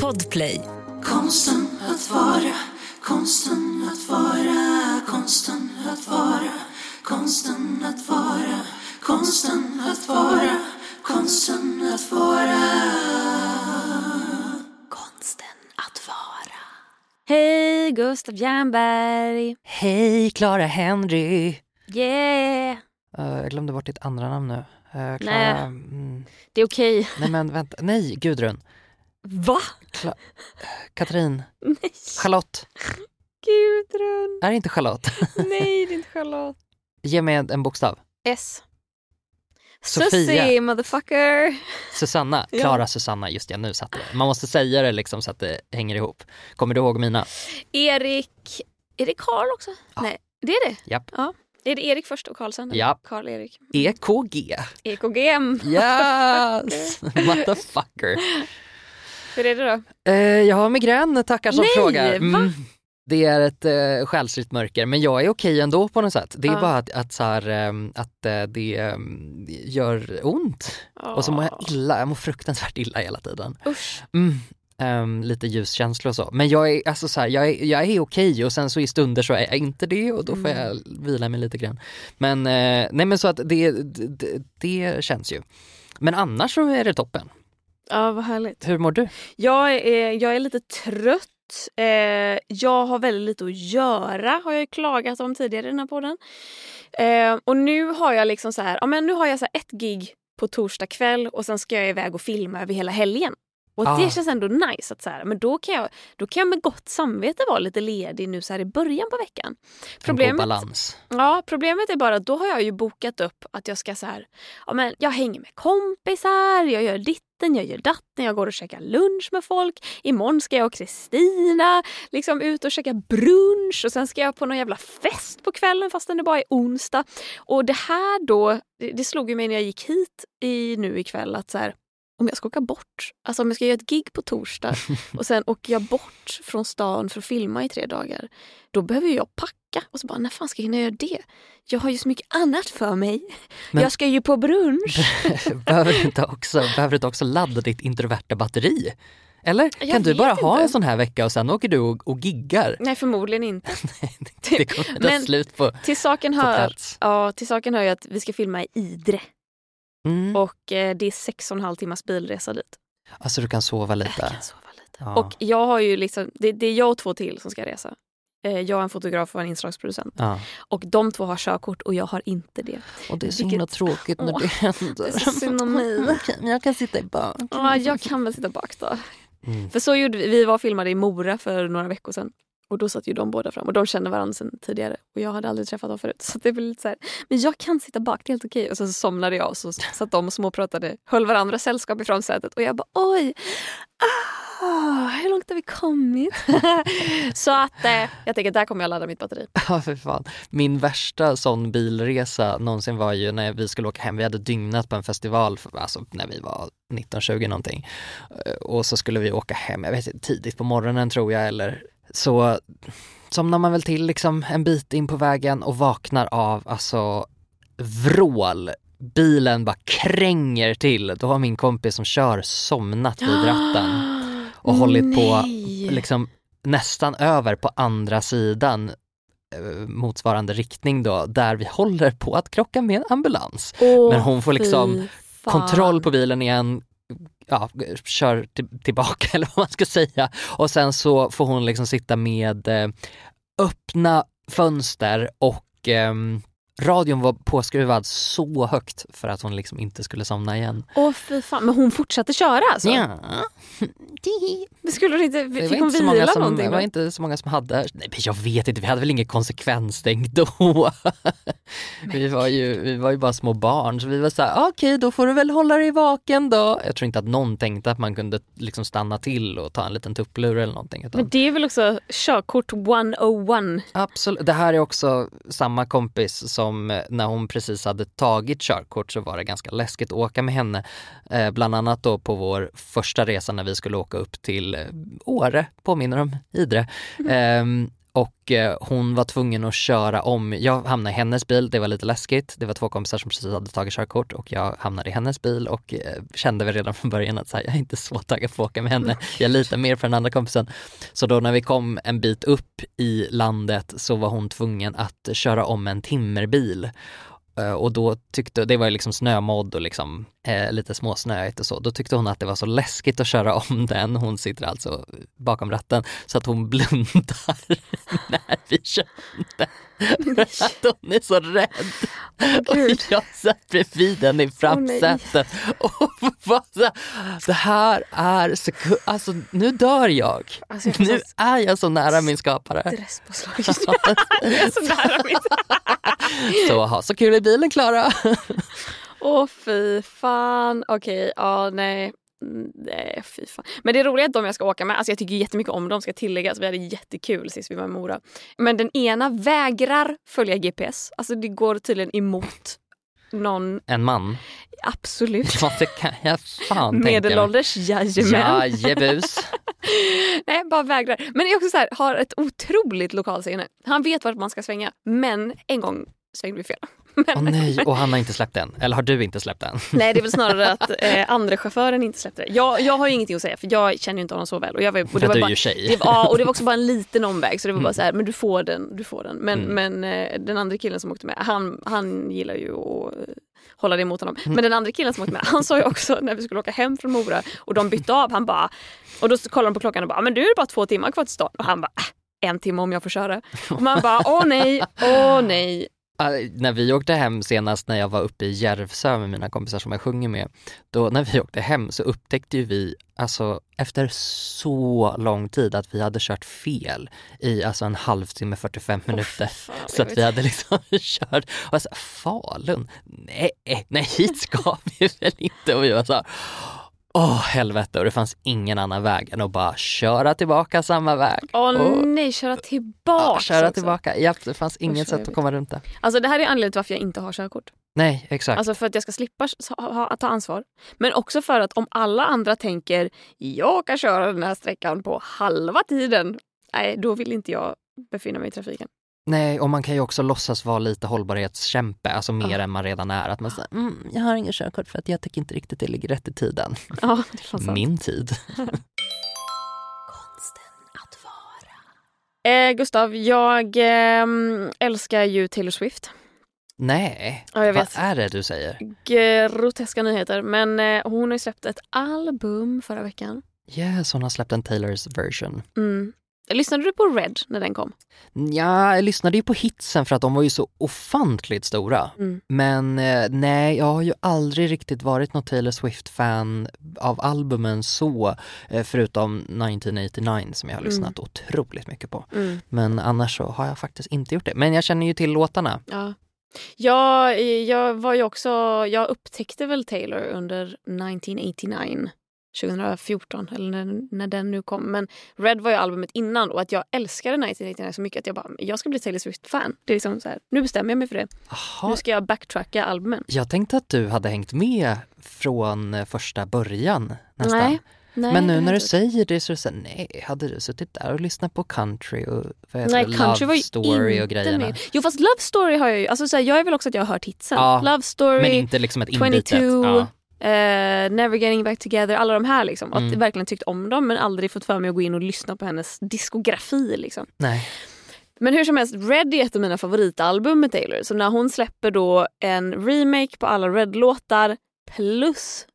Podplay. Konsten att vara, konsten att vara, konsten att vara, konsten att vara, konsten att vara, konsten att vara. Konsten att vara. Hej Gustav Jernberg! Hej Clara Henry! Yeah! Eh, jag glömde bort ditt andra namn nu. Uh, Clara... Nej. Mm, Det är okej. nej men vänta, nej Gudrun. Va? Kla... Katrin. Nej, Charlotte. Gudrun! Är det inte Charlotte? Nej, det är inte Charlotte. Ge mig en, bokstav. S. Sofia. Susie, motherfucker! Susanna. Ja. Klara Susanna, just det, nu satt det. Man måste säga det liksom så att det hänger ihop. Kommer du ihåg mina? Erik... Är det Karl också? Ja. Nej, det är det. Japp. Ja. Är det Erik först och Karl sen? eller? Japp. Karl-Erik. EKG. EKG. Yes! Motherfucker. Hur är det då? Eh, jag har migrän, tackar som Nej, frågar. Mm. va? Det är ett eh, själsligt mörker men jag är okej ändå på något sätt. Det är Ja. bara att, att, så här, ehm, att eh, det ehm, gör ont. Och så mår jag illa, jag mår fruktansvärt illa hela tiden. Usch. Mm. Ehm, lite ljuskänslor och så. Men jag är, alltså så här, jag är, jag är okej och sen så i stunder så är jag inte det och då får jag vila mig lite grann. Men, eh, nej men så att det, det, det känns ju. Men annars så är det toppen. Ja, vad härligt. Hur mår du? Jag är, jag är lite trött. Eh, jag har väldigt lite att göra, har jag ju klagat om tidigare i den här podden. Eh, och nu har jag liksom så här, ja, men nu har jag så ett gig på torsdag kväll och sen ska jag iväg och filma över hela helgen. Och Ah. det känns ändå nice. att så här, men då kan, jag, då kan jag med gott samvete vara lite ledig nu så här i början på veckan. Problemet, balans. ja, problemet är bara att då har jag ju bokat upp att jag ska så här, ja, men jag hänger med kompisar, jag gör ditten, jag gör datten, jag går och käkar lunch med folk. Imorgon ska jag och Kristina liksom ut och käka brunch och sen ska jag på någon jävla fest på kvällen fastän det bara är onsdag. Och det här då, det, det slog ju mig när jag gick hit i, nu ikväll att så här, om jag ska åka bort, alltså om jag ska göra ett gig på torsdag och sen åker jag bort från stan för att filma i tre dagar, då behöver jag packa. Och så bara, när fan ska jag hinna göra det? Jag har ju så mycket annat för mig. Men- Jag ska ju på brunch. behöver, du inte också, behöver du inte också ladda ditt introverta batteri? Eller Jag kan du vet bara ha inte. en sån här vecka och sen åker du och, och giggar? Nej, förmodligen inte. Det kommer ta slut på, Till saken, på hör, plats. ja, till saken hör ju att vi ska filma i Idre Mm. och eh, det är sex och en halv timmas bilresa dit. Alltså du kan sova Jag lite. kan sova lite. Ja. Och jag har ju liksom, det, det är jag och två till som ska resa. Eh, Jag, en fotograf och en inslagsproducent. Ja. Och de två har körkort och jag har inte det. Och det är så Vilket- himla tråkigt när det händer. det är så synd om mig. Men jag kan sitta i bak. Ja, jag kan väl sitta bak då. Mm. För så gjorde vi, vi var filmade i Mora för några veckor sedan. Och då satt ju de båda fram och de känner varandra sedan tidigare. Och jag hade aldrig träffat dem förut. Så det blev lite så här, men jag kan sitta bak, det är helt okej. Och så, så somnade jag och så satt de och småpratade, höll varandra sällskap i framsätet. Och jag bara oj, ah, hur långt har vi kommit? så att eh, jag tänker där kommer jag ladda mitt batteri. Ja, för fan. Min värsta sån bilresa någonsin var ju när vi skulle åka hem. Vi hade dygnat på en festival, för, alltså när vi var 19-20 någonting. Eh, och så skulle vi åka hem, jag vet inte, tidigt på morgonen tror jag eller så somnar man väl till liksom en bit in på vägen och vaknar av alltså vrål. Bilen bara kränger till. Då har min kompis som kör somnat vid ratten och hållit på liksom nästan över på andra sidan eh, motsvarande riktning då, där vi håller på att krocka med en ambulans. Åh, Men hon får liksom. Kontroll på bilen igen, ja, kör tillbaka eller vad man ska säga. Och sen så får hon liksom sitta med eh, öppna fönster och ehm, radion var påskruvad så högt för att hon liksom inte skulle somna igen. Åh fy fan, men hon fortsatte köra alltså? Ja. Men skulle hon inte, Det var fick hon inte så många vila som, någonting det då? var inte så många som hade, nej men jag vet inte, vi hade väl ingen konsekvenstänk då. vi, var ju, vi var ju bara små barn så vi var såhär, ah, okej då får du väl hålla dig vaken då. Jag tror inte att någon tänkte att man kunde liksom stanna till och ta en liten tupplur eller någonting. Utan Men det är väl också körkort 101? Absolut, det här är också samma kompis som eh, när hon precis hade tagit körkort så var det ganska läskigt att åka med henne. Eh, bland annat då på vår första resa när vi skulle åka upp till eh, Åre, påminner om Idre. Ehm, och eh, hon var tvungen att köra om. Jag hamnade i hennes bil, det var lite läskigt. Det var två kompisar som precis hade tagit körkort och jag hamnade i hennes bil och eh, kände väl redan från början att så här, jag är inte så taggad på att åka med henne. Jag litar mer på den andra kompisen. Så då när vi kom en bit upp i landet så var hon tvungen att köra om en timmerbil eh, och då tyckte, det var liksom snömodd och liksom eh, lite småsnöigt och så, då tyckte hon att det var så läskigt att köra om den, hon sitter alltså bakom ratten, så att hon blundar när vi kör den. För att hon är så rädd. Gud. och jag satt bredvid den i framsätet och var så här, det här är, seku- alltså nu dör jag. Alltså, jag Nu är jag så nära min skapare. stresspåslag. Jag är så nära. Så ha så kul i bilen Klara. Åh fy fan. Okej, ja nej. Mm, Nej, fy fan. Men det är roligt att de jag ska åka med, alltså jag tycker jättemycket om dem ska tilläggas. Vi hade jättekul sist vi var i Mora. Men den ena vägrar följa GPS. Alltså det går tydligen emot någon, En man. absolut. Ja, det kan jag fan. Medelålders, jajamän. Jajebus. Nej, bara vägrar. Men är också så här, har ett otroligt lokalsinne. Han vet vart man ska svänga, men en gång svängde vi fel. Åh nej, och han har inte släppt den. Eller har du inte släppt den? Nej, det är väl snarare att eh, andra chauffören inte släppte det. Jag, jag har ju ingenting att säga för jag känner ju inte honom så väl. Och jag var, och För det att var du är bara, ju tjej. det ja, och det var också bara en liten omväg så det var bara Mm. så här, men du får den, du får den. Men, Mm. men eh, den andra killen som åkte med, han, han gillar ju att eh, hålla det emot honom. Mm. Men den andra killen som åkte med, han sa ju också när vi skulle åka hem från Mora och de bytte av, han bara, och då kollade de på klockan och bara, men du är bara två timmar kvar till stan. Och han bara, äh, en timme om jag får köra. Och man bara, åh nej, åh nej. Ah, när vi åkte hem senast när jag var uppe i Järvsö med mina kompisar som jag sjunger med, då när vi åkte hem så upptäckte ju vi, alltså efter så lång tid att vi hade kört fel i alltså en halvtimme, 45 minuter. Fan, Så att vi hade liksom kört, och jag sa, Falun? Nej, nej hit ska vi väl inte? Och vi var så här, åh helvete och det fanns ingen annan väg än att bara köra tillbaka samma väg. Åh Och- nej, köra tillbaka. Ja, köra också. tillbaka, ja, det fanns inget sätt att komma runt det. Alltså det här är anledningen till varför jag inte har körkort. Nej, exakt. Alltså för att jag ska slippa ha, ta ansvar. Men också för att om alla andra tänker jag kan köra den här sträckan på halva tiden. Nej, då vill inte jag befinna mig i trafiken. Nej, och man kan ju också låtsas vara lite hållbarhetskämpe, alltså mer Ja. än man redan är. Att man säger, mm, jag har ingen körkort för att jag tycker inte riktigt det ligger rätt i tiden. Ja. Min tid. Konsten att vara. Eh, Gustav, jag ehm, älskar ju Taylor Swift. Nej, Ja, jag vad vet. är det du säger? Groteska nyheter. Men eh, hon har ju släppt ett album förra veckan. Yes, hon har släppt en Taylors version. Mm. Lyssnade du på Red när den kom? Ja, jag lyssnade ju på hitsen för att de var ju så ofantligt stora. Mm. Men eh, nej, jag har ju aldrig riktigt varit något Taylor Swift-fan av albumen så, eh, förutom 1989 som jag har Mm. lyssnat otroligt mycket på. Mm. Men annars så har jag faktiskt inte gjort det. Men jag känner ju till låtarna. Ja. Jag, jag var ju också, jag upptäckte väl Taylor under 1989. 2014 eller när, när den nu kom. Men Red var ju albumet innan och att jag älskade 1989 så mycket att jag bara, jag ska bli Taylor Swift-fan. Det är liksom så här, nu bestämmer jag mig för det. Jaha, Nu ska jag backtracka albumen. jag tänkte att du hade hängt med från eh, första början nästan. Nej, nej, Men det nu när du inte säger det så är det så här, nej, hade du suttit där och lyssnat på country och vad Nej, det, country Love story och grejerna? med. Jo fast Love Story har jag ju, alltså så här, jag är väl också att jag har hört hitsen. Ja, Love Story, Men inte liksom ett 22, inbitet. Ja. Eh, Never Getting Back Together, alla de här liksom. Mm. Att jag verkligen tyckt om dem men aldrig fått för mig att gå in och lyssna på hennes diskografi liksom. Nej. Men hur som helst, Red är ett av mina favoritalbum med Taylor. Så när hon släpper då en remake på alla Red-låtar plus,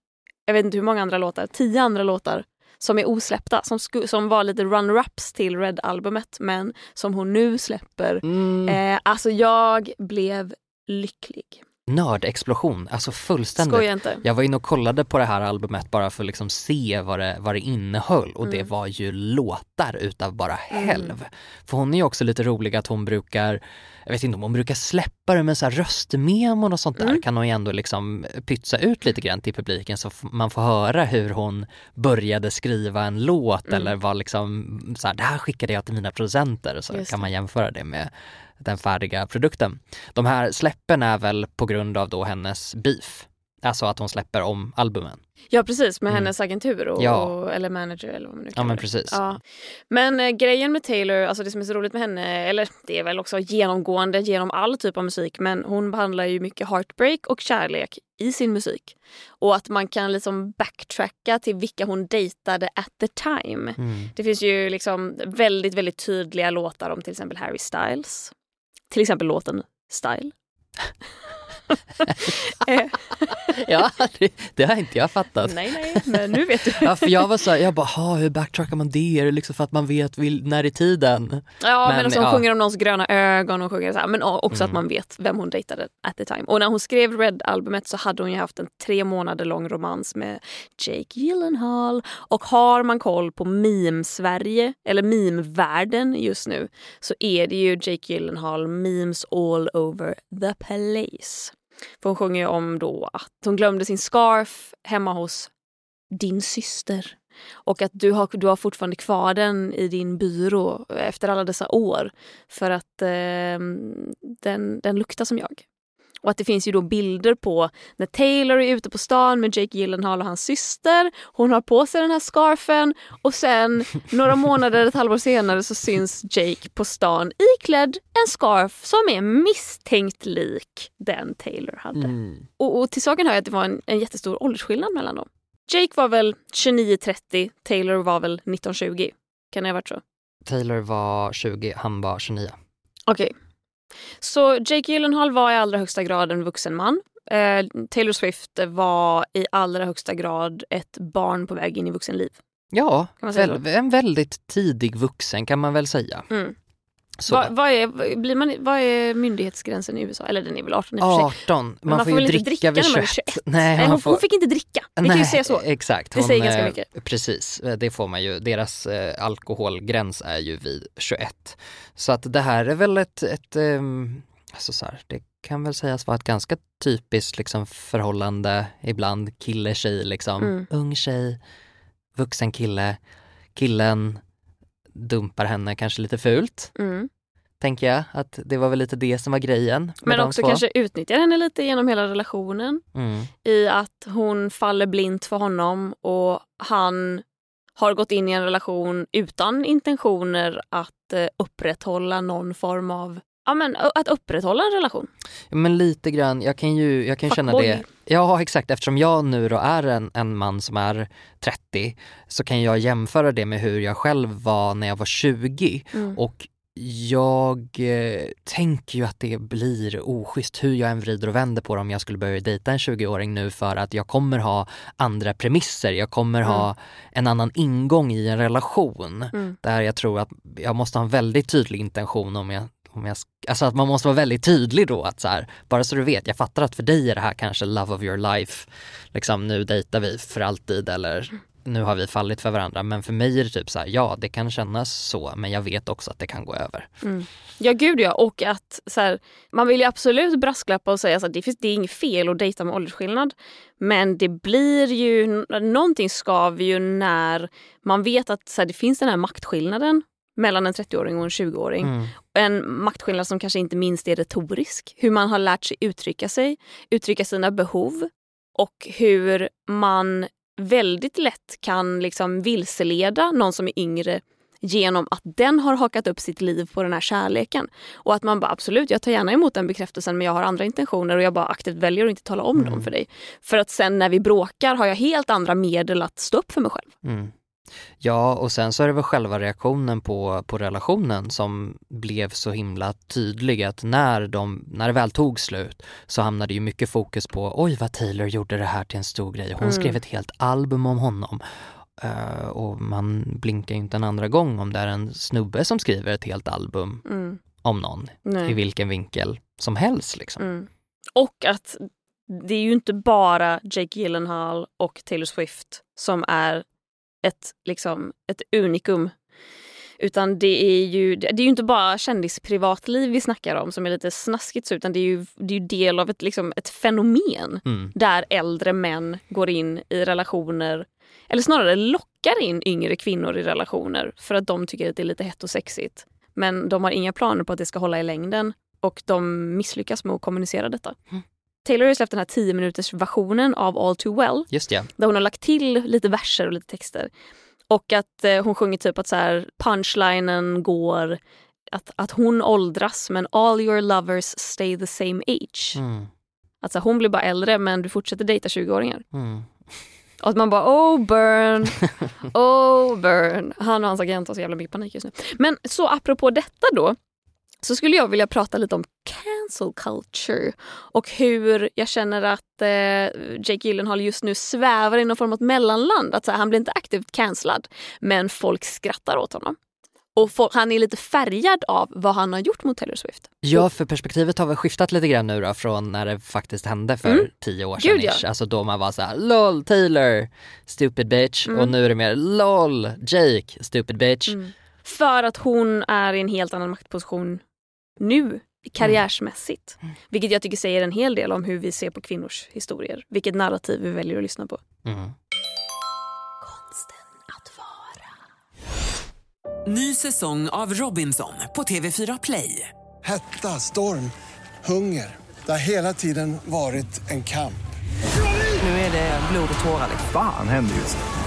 jag vet inte hur många andra låtar, tio andra låtar som är osläppta. Som, som var lite run-ups till Red-albumet men som hon nu släpper. Mm. Eh, alltså jag blev lycklig. Nördexplosion, alltså fullständigt. Skoja inte. Jag var inne och kollade på det här albumet bara för att liksom se vad det, vad det innehöll och det Mm. var ju låtar utav bara Mm. helv. För hon är ju också lite rolig att hon brukar, jag vet inte om hon brukar släppa det med så här röstmemon och sånt där Mm. kan hon ju ändå liksom pytsa ut lite grann till publiken så man får höra hur hon började skriva en låt Mm. eller var liksom så här, det här skickade jag till mina producenter och så Just kan det. man jämföra det med den färdiga produkten. De här släppen är väl på grund av då hennes beef Alltså att hon släpper om albumen. Ja precis, med Mm. hennes agentur och, Ja. och, eller manager eller vad man nu Ja kallar men det. precis. Ja. Men eh, grejen med Taylor, alltså det som är så roligt med henne, eller det är väl också genomgående genom all typ av musik, men hon behandlar ju mycket heartbreak och kärlek i sin musik. Och att man kan liksom backtracka till vilka hon dejtade at the time. Mm. Det finns ju liksom väldigt, väldigt tydliga låtar om till exempel Harry Styles. Till exempel låten Style. Eh, Ja, det, det har inte jag fattat. nej, nej, men nu vet du. Ja, för jag var så här, jag bara, "Ha, hur backtrackar man det? Är det liksom för att man vet vil- när i tiden? Ja, men, Men, också hon ja. sjunger om någons gröna ögon och sjunger så här, men också att Mm. man vet vem hon dejtade at the time. Och när hon skrev Red-albumet så hade hon ju haft en tre månader lång romans med Jake Gyllenhaal. Och har man koll på meme-Sverige, eller meme-världen just nu, så är det ju Jake Gyllenhaal memes all over the place. För hon sjunger ju om då att hon glömde sin scarf hemma hos din syster. Och att du har, du har fortfarande kvar den i din byrå efter alla dessa år. För att eh, den, den luktar som jag. Och att det finns ju då bilder på när Taylor är ute på stan med Jake Gyllenhaal och hans syster. Hon har på sig den här scarfen och sen några månader, ett halvår senare så syns Jake på stan iklädd en scarf som är misstänkt lik den Taylor hade. Mm. Och, och till saken hör jag att det var en, en jättestor åldersskillnad mellan dem. Jake var väl 29-30, Taylor var väl 19-20. Kan det ha varit så? Taylor var 20, han var 29. Okej. Så Jake Gyllenhaal var i allra högsta grad en vuxen man. Eh, Taylor Swift var i allra högsta grad ett barn på väg in i vuxenliv. Ja, väl, en väldigt tidig vuxen kan man väl säga. Mm. Vad, vad, är, blir man, vad är myndighetsgränsen i USA? Eller den är väl 18 i och för sig. 18, man, man får ju dricka, dricka vid när man är 21. 21. Nej, Nej, hon, får... hon fick inte dricka. Vi kan ju säga så. Exakt. Det säger ganska eh, mycket. Precis, eh, det får man ju. Deras eh, alkoholgräns är ju vid 21. Så att det här är väl ett, ett ehm, alltså så här, det kan väl sägas vara ett ganska typiskt liksom, förhållande ibland, kille-tjej liksom. Mm. Ung tjej, vuxen kille, killen dumpar henne kanske lite fult, Mm. tänker jag. Att det var väl lite det som var grejen. Men också två. kanske utnyttjar henne lite genom hela relationen. Mm. i att hon faller blint för honom och han har gått in i en relation utan intentioner att eh, upprätthålla någon form av Ja men att upprätthålla en relation. Men lite grann, jag kan ju jag kan känna Fuckboy. det. Ja exakt, eftersom jag nu då är en, en man som är 30 så kan jag jämföra det med hur jag själv var när jag var 20 Mm. och jag eh, tänker ju att det blir oschysst hur jag än vrider och vänder på det om jag skulle börja dejta en 20-åring nu för att jag kommer ha andra premisser, jag kommer ha en annan ingång i en relation Mm. där jag tror att jag måste ha en väldigt tydlig intention om jag om jag, alltså att man måste vara väldigt tydlig då att så här, bara så du vet, jag fattar att för dig är det här kanske love of your life, liksom nu dejtar vi för alltid eller nu har vi fallit för varandra men för mig är det typ så här, ja det kan kännas så men jag vet också att det kan gå över. Mm. Ja gud ja och att så här, man vill ju absolut brasklappa och säga att det, finns, det är inget fel att dejta med åldersskillnad. Men det blir ju, någonting skaver ju när man vet att så här, det finns den här maktskillnaden mellan en 30-åring och en 20-åring. Mm. En maktskillnad som kanske inte minst är retorisk. Hur man har lärt sig uttrycka sig, uttrycka sina behov och hur man väldigt lätt kan liksom vilseleda någon som är yngre genom att den har hakat upp sitt liv på den här kärleken. Och att man bara absolut, jag tar gärna emot den bekräftelsen men jag har andra intentioner och jag bara aktivt väljer att inte tala om dem för dig. För att sen när vi bråkar har jag helt andra medel att stå upp för mig själv. Mm. Ja, och sen så är det väl själva reaktionen på, på relationen som blev så himla tydlig att när, de, när det väl tog slut så hamnade ju mycket fokus på oj vad Taylor gjorde det här till en stor grej. Hon Mm. skrev ett helt album om honom. Eh, och man blinkar ju inte en andra gång om det är en snubbe som skriver ett helt album Mm. om någon Nej. i vilken vinkel som helst liksom. Mm. Och att det är ju inte bara Jake Gyllenhaal och Taylor Swift som är ett, liksom, ett unikum. Utan det är ju det är ju inte bara kändisprivatliv vi snackar om som är lite snaskigt så, utan det är ju, det är ju del av ett, liksom, ett fenomen Mm. där äldre män går in i relationer eller snarare lockar in yngre kvinnor i relationer för att de tycker att det är lite hett och sexigt. Men de har inga planer på att det ska hålla i längden och de misslyckas med att kommunicera detta. Taylor har släppt den här 10 minuters versionen av All Too Well Just ja. där hon har lagt till lite verser och lite texter. Och att eh, hon sjunger typ att så här, punchlinen går att, att hon åldras men all your lovers stay the same age. Mm. Alltså hon blir bara äldre men du fortsätter dejta 20-åringar. Mm. Och att man bara oh burn, oh burn. Han och hans agent har så jävla mycket panik just nu. Men så apropå detta då så skulle jag vilja prata lite om cancel culture och hur jag känner att eh, Jake Gyllenhaal just nu svävar i någon form av mellanland. Att så här, han blir inte aktivt cancellad men folk skrattar åt honom. Och folk, han är lite färgad av vad han har gjort mot Taylor Swift. Ja, för perspektivet har väl skiftat lite grann nu då från när det faktiskt hände för Mm. tio år sedan. Gud, ja. Alltså då man var så här: LOL Taylor, stupid bitch. Mm. Och nu är det mer LOL Jake, stupid bitch. För att hon är i en helt annan maktposition nu karriärsmässigt. Mm. Vilket jag tycker säger en hel del om hur vi ser på kvinnors historier. Vilket narrativ vi väljer att lyssna på. Mm. Konsten att vara. Ny säsong av Robinson på TV4 Play. Hetta, storm, hunger. Det har hela tiden varit en kamp. Nu är det blod och tårar. Fan händer just nu.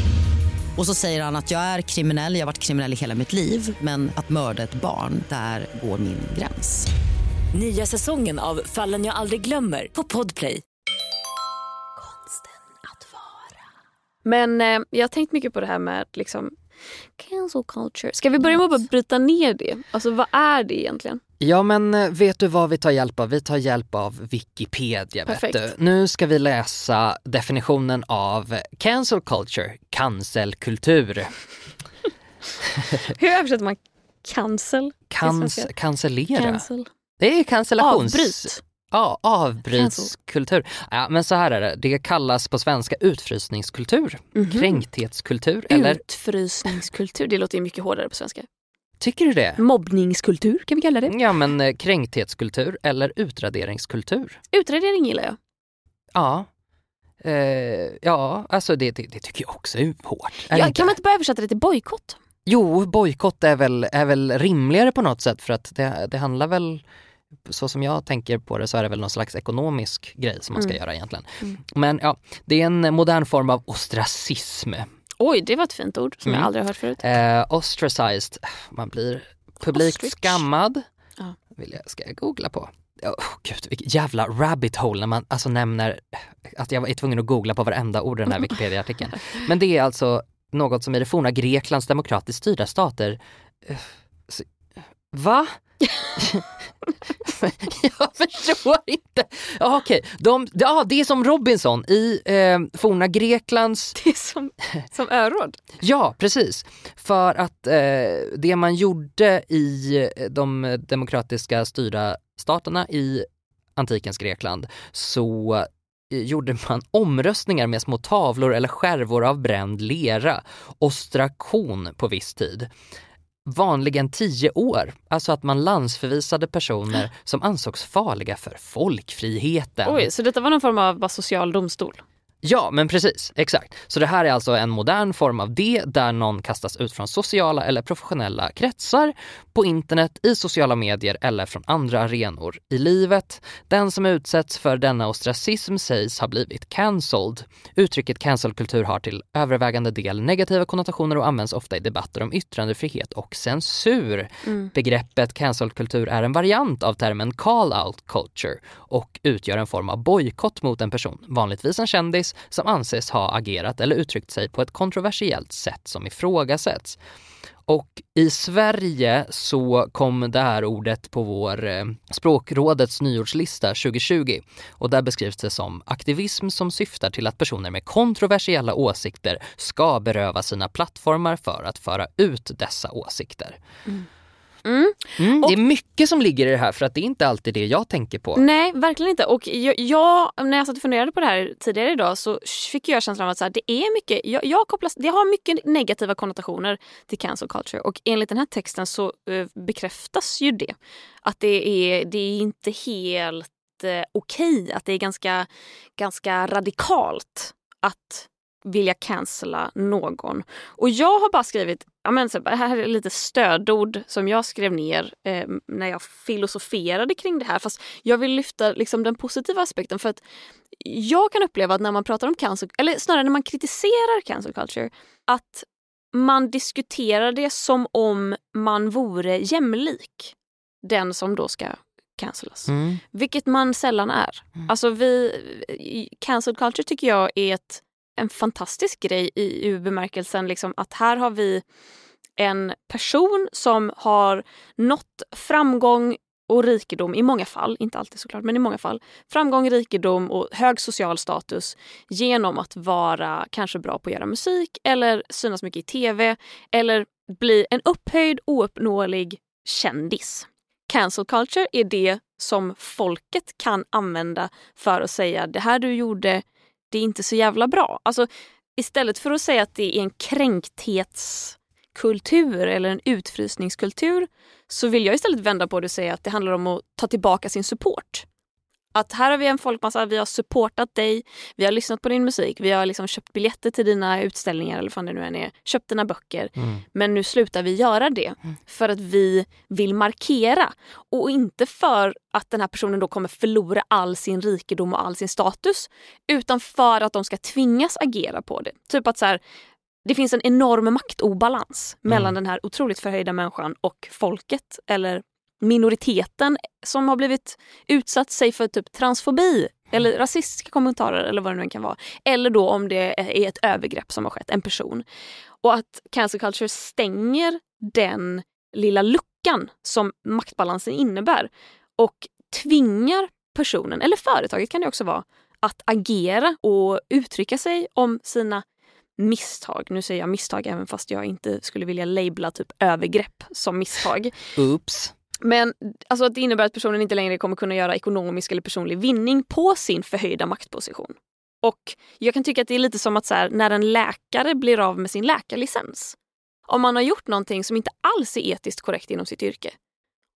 Och så säger han att jag är kriminell, jag har varit kriminell i hela mitt liv men att mörda ett barn, där går min gräns. Nya säsongen av Fallen jag aldrig glömmer på Podplay. Konsten att vara. Men eh, jag har tänkt mycket på det här med liksom cancel culture. Ska vi börja med att bryta ner det? Alltså vad är det egentligen? Ja men eh, vet du vad vi tar hjälp av? Vi tar hjälp av Wikipedia. Vet du. Nu ska vi läsa definitionen av cancel culture, cancelkultur. Hur översätter man cancel? Kans, cancellera. Cancel. Det är cancellations... Avbryt. Ja, avbrytskultur. Ja, men så här är det, det kallas på svenska utfrysningskultur, Mhm. kränkthetskultur eller Utfrysningskultur. Det låter ju mycket hårdare på svenska. Tycker du det? Mobbningskultur kan vi kalla det. Ja men eh, kränkthetskultur eller utraderingskultur. Utradering gillar jag. Ja. Eh, ja, alltså det, det, det tycker jag också är hårt. Är det Ja, inte? kan man inte bara översätta det till bojkott? Jo, bojkott är väl, är väl rimligare på något sätt för att det, det handlar väl så som jag tänker på det så är det väl någon slags ekonomisk grej som man ska Mm. göra egentligen. Mm. Men ja, det är en modern form av ostracism. Oj, det var ett fint ord som Mm. jag aldrig har hört förut. Eh, ostracized, man blir publikt Ostrich. skammad. Ja. Vill jag, ska jag googla på? Oh, gud, vilket jävla rabbit hole när man alltså nämner att jag är tvungen att googla på varenda ord i den här Wikipedia-artikeln. Men det är alltså något som i det forna Greklands demokratiskt styrda stater eh, Va? jag förstår inte. Ja, okej, De, ja, det är som Robinson i eh, forna Greklands Det är som, som öråd. Ja, precis. För att eh, det man gjorde i eh, de demokratiska styrda staterna i antikens Grekland så eh, gjorde man omröstningar med små tavlor eller skärvor av bränd lera, ostraktion på viss tid. Vanligen tio år, alltså att man landsförvisade personer som ansågs farliga för folkfriheten. Oj, så detta var någon form av social domstol? Ja, men precis. Exakt. Så det här är alltså en modern form av det där någon kastas ut från sociala eller professionella kretsar, på internet, i sociala medier eller från andra arenor i livet. Den som utsätts för denna ostracism sägs ha blivit cancelled. Uttrycket cancelkultur har till övervägande del negativa konnotationer och används ofta i debatter om yttrandefrihet och censur. Begreppet cancelkultur är en variant av termen call-out culture och utgör en form av bojkott mot en person, vanligtvis en kändis, som anses ha agerat eller uttryckt sig på ett kontroversiellt sätt som ifrågasätts. Och i Sverige så kom det här ordet på vår eh, språkrådets nyordslista 2020 och där beskrivs det som aktivism som syftar till att personer med kontroversiella åsikter ska beröva sina plattformar för att föra ut dessa åsikter. Mm. Mm, Och- det är mycket som ligger i det här för att det är inte alltid det jag tänker på. Nej, verkligen inte. Och jag, jag, när jag satt och funderade på det här tidigare idag så fick jag känslan av att så här, det är mycket, jag, jag kopplas, det har mycket negativa konnotationer till cancel culture och enligt den här texten så eh, bekräftas ju det. Att det är, det är inte helt eh, okej, att det är ganska, ganska radikalt att vilja cancella någon. Och jag har bara skrivit, ja men det här är lite stödord som jag skrev ner eh, när jag filosoferade kring det här. Fast jag vill lyfta liksom, den positiva aspekten för att jag kan uppleva att när man pratar om cancel, eller snarare när man kritiserar cancel culture, att man diskuterar det som om man vore jämlik den som då ska cancelas. Mm. Vilket man sällan är. Alltså vi, cancel culture tycker jag är ett, en fantastisk grej i, i bemärkelsen liksom att här har vi en person som har nått framgång och rikedom i många fall, inte alltid såklart, men i många fall. Framgång, rikedom och hög social status genom att vara kanske bra på att göra musik eller synas mycket i tv eller bli en upphöjd, ouppnåelig kändis. Cancel culture är det som folket kan använda för att säga det här du gjorde, det är inte så jävla bra. Alltså istället för att säga att det är en kränkthetskultur eller en utfrysningskultur så vill jag istället vända på det och säga att det handlar om att ta tillbaka sin support. Att här har vi en folkmassa, vi har supportat dig, vi har lyssnat på din musik, vi har liksom köpt biljetter till dina utställningar eller vad det nu än är, köpt dina böcker. Mm. Men nu slutar vi göra det för att vi vill markera och inte för att den här personen då kommer förlora all sin rikedom och all sin status utan för att de ska tvingas agera på det. Typ att så här, det finns en enorm maktobalans mellan den här otroligt förhöjda människan och folket eller minoriteten som har blivit utsatt sig för typ transfobi eller rasistiska kommentarer eller vad det nu kan vara. Eller då om det är ett övergrepp som har skett, en person. Och att cancel culture stänger den lilla luckan som maktbalansen innebär och tvingar personen, eller företaget kan det också vara, att agera och uttrycka sig om sina misstag. Nu säger jag misstag även fast jag inte skulle vilja labla typ övergrepp som misstag. Oops. Men alltså att det innebär att personen inte längre kommer kunna göra ekonomisk eller personlig vinning på sin förhöjda maktposition. Och jag kan tycka att det är lite som att så här, när en läkare blir av med sin läkarlicens. Om man har gjort någonting som inte alls är etiskt korrekt inom sitt yrke.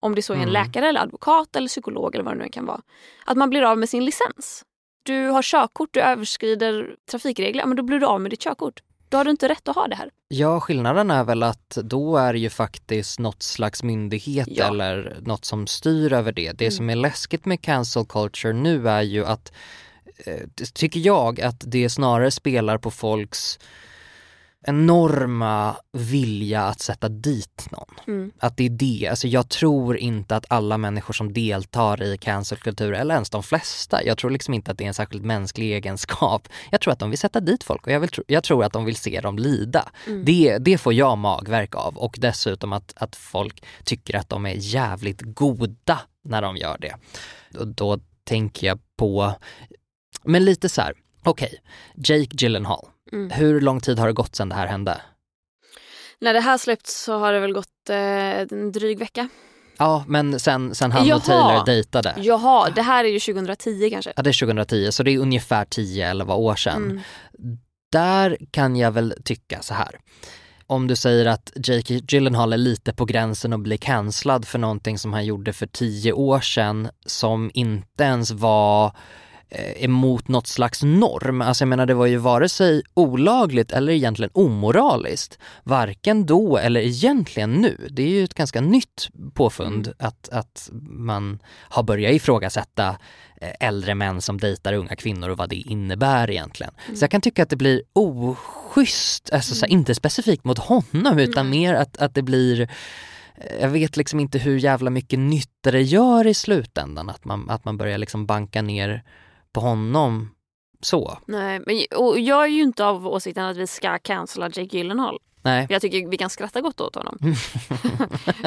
Om det så är en Mm. läkare, eller advokat eller psykolog eller vad det nu kan vara. Att man blir av med sin licens. Du har körkort, du överskrider trafikregler, men då blir du av med ditt körkort. Då har du inte rätt att ha det här. Ja, skillnaden är väl att då är det ju faktiskt något slags myndighet Ja. eller något som styr över det. Det Mm. som är läskigt med cancel culture nu är ju att, eh, tycker jag, att det snarare spelar på folks enorma vilja att sätta dit någon. Mm. Att det är det, alltså jag tror inte att alla människor som deltar i cancelkultur, eller ens de flesta, jag tror liksom inte att det är en särskilt mänsklig egenskap. Jag tror att de vill sätta dit folk och jag, vill, tro- jag tror att de vill se dem lida. Mm. Det, det får jag magverk av och dessutom att, att folk tycker att de är jävligt goda när de gör det. Och då tänker jag på, men lite så här, okej, Jake Gyllenhaal. Mm. Hur lång tid har det gått sedan det här hände? När det här släppts så har det väl gått eh, en dryg vecka. Ja, men sen, sen han Jaha. och Taylor dejtade. Jaha, det här är ju 2010 kanske. Ja, det är 2010, så det är ungefär 10-11 år sedan. Mm. Där kan jag väl tycka så här. Om du säger att Jake Gyllenhaal är lite på gränsen att bli cancellad för någonting som han gjorde för 10 år sedan som inte ens var emot något slags norm. Alltså jag menar det var ju vare sig olagligt eller egentligen omoraliskt. Varken då eller egentligen nu. Det är ju ett ganska nytt påfund att, att man har börjat ifrågasätta eh, äldre män som dejtar unga kvinnor och vad det innebär egentligen. Så jag kan tycka att det blir oschysst, alltså så här, inte specifikt mot honom utan mer att, att det blir eh, jag vet liksom inte hur jävla mycket nytta det gör i slutändan att man, att man börjar liksom banka ner på honom så. Nej, men, och jag är ju inte av åsikten att vi ska cancella Jake Gyllenhaal. Nej. Jag tycker vi kan skratta gott åt honom.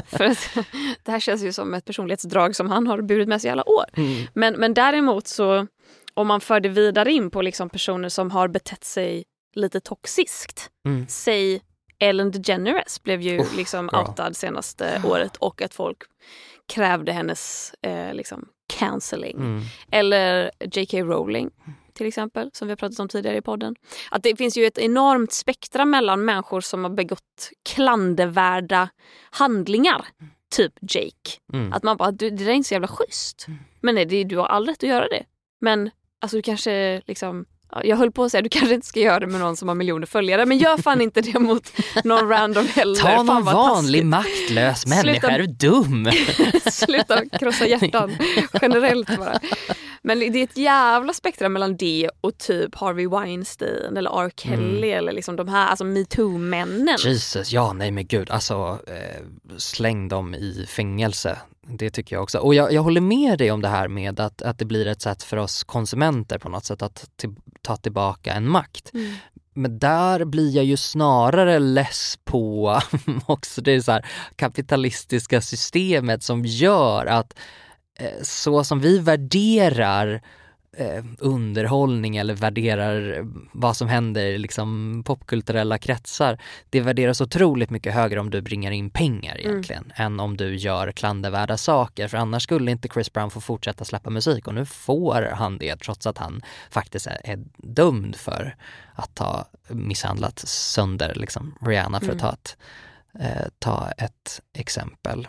För att det här känns ju som ett personlighetsdrag som han har burit med sig i alla år. Mm. Men, men däremot så om man för det vidare in på liksom personer som har betett sig lite toxiskt. Mm. Säg Ellen DeGeneres blev ju Uff, liksom bra. outad senaste året och att folk krävde hennes eh, liksom cancelling. Mm. Eller J.K. Rowling till exempel, som vi har pratat om tidigare i podden. Att det finns ju ett enormt spektra mellan människor som har begått klandervärda handlingar. Typ Jake. Mm. Att man bara, det där är inte så jävla schysst. Men nej, det, du har all rätt att göra det. Men alltså du kanske liksom jag höll på att säga du kanske inte ska göra det med någon som har miljoner följare men gör fan inte det mot någon random heller. Ta någon vanlig taskigt. maktlös människa, Sluta- är du dum? Sluta krossa hjärtan generellt bara. Men det är ett jävla spektra mellan det och typ Harvey Weinstein eller R. Kelly eller liksom de här alltså metoo-männen. Jesus, ja nej men gud, alltså eh, släng dem i fängelse. Det tycker jag också. Och jag, jag håller med dig om det här med att, att det blir ett sätt för oss konsumenter på något sätt att till, ta tillbaka en makt. Mm. Men där blir jag ju snarare less på också det så här kapitalistiska systemet som gör att så som vi värderar eh, underhållning eller värderar vad som händer i liksom popkulturella kretsar. Det värderas otroligt mycket högre om du bringar in pengar egentligen än om du gör klandervärda saker för annars skulle inte Chris Brown få fortsätta släppa musik och nu får han det trots att han faktiskt är, är dömd för att ha misshandlat sönder liksom Rihanna för att ta ett, eh, ta ett exempel.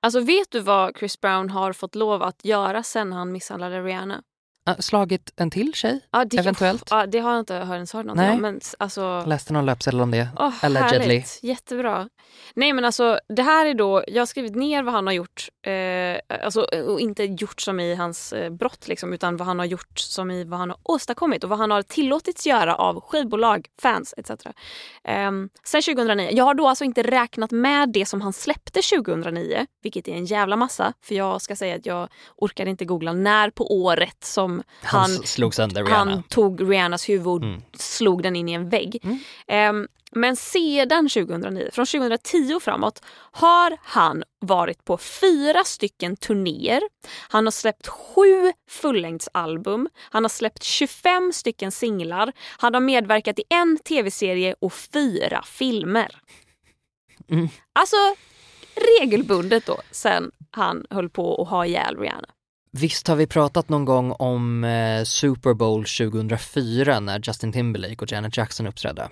Alltså vet du vad Chris Brown har fått lov att göra sen han misshandlade Rihanna? Ah, slagit en till tjej? Ja, det, Eventuellt. Ja, det har jag inte hört ens hört någonting Nej. om. Men alltså, Läste någon löpsedel om det? Åh, Allegedly. härligt. Jättebra. Nej men alltså det här är då, jag har skrivit ner vad han har gjort. Eh, alltså, och inte gjort som i hans eh, brott liksom, utan vad han har gjort som i vad han har åstadkommit och vad han har tillåtits göra av skivbolag, fans etc. Eh, sen 2009. Jag har då alltså inte räknat med det som han släppte 2009, vilket är en jävla massa. För jag ska säga att jag orkade inte googla när på året som Han, han slog sönder Rihanna. han tog Rihannas huvud och Mm. slog den in i en vägg. Ehm, men sedan 2009, från 2010 framåt, har han varit på fyra stycken turnéer. Han har släppt sju fullängdsalbum. Han har släppt 25 stycken singlar. Han har medverkat i en tv-serie och fyra filmer. Mm. Alltså regelbundet då sen han höll på att ha ihjäl Rihanna. Visst har vi pratat någon gång om eh, Super Bowl 2004 när Justin Timberlake och Janet Jackson uppträdde?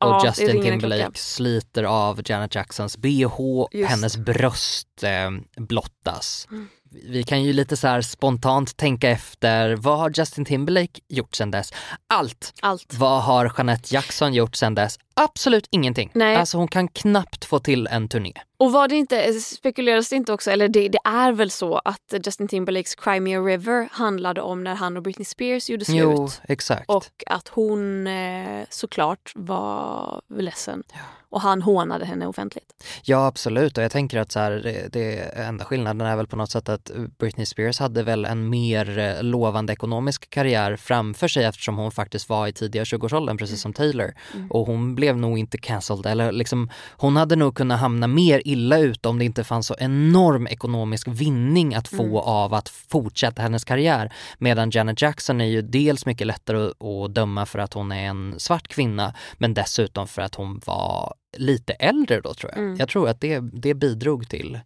Ja, och det Justin Timberlake sliter av Janet Jacksons bh, Just. hennes bröst eh, blottas. Mm. Vi kan ju lite så spontant tänka efter, vad har Justin Timberlake gjort sedan dess? Allt! Allt. Vad har Jeanette Jackson gjort sedan dess? Absolut ingenting. Nej. Alltså hon kan knappt få till en turné. Och var det inte, spekuleras det inte också, eller det, det är väl så att Justin Timberlakes Cry Me a River handlade om när han och Britney Spears gjorde slut. Jo, exakt. Och att hon eh, såklart var ledsen. Och han hånade henne offentligt. Ja absolut och jag tänker att så här, det, det enda skillnaden är väl på något sätt att Britney Spears hade väl en mer eh, lovande ekonomisk karriär framför sig eftersom hon faktiskt var i tidiga 20-årsåldern precis som Taylor. Och hon blev nog inte cancelled eller liksom hon hade nog kunnat hamna mer illa ut om det inte fanns så enorm ekonomisk vinning att få av att fortsätta hennes karriär. Medan Janet Jackson är ju dels mycket lättare att, att döma för att hon är en svart kvinna men dessutom för att hon var lite äldre då tror jag. Mm. Jag tror att det, det bidrog till,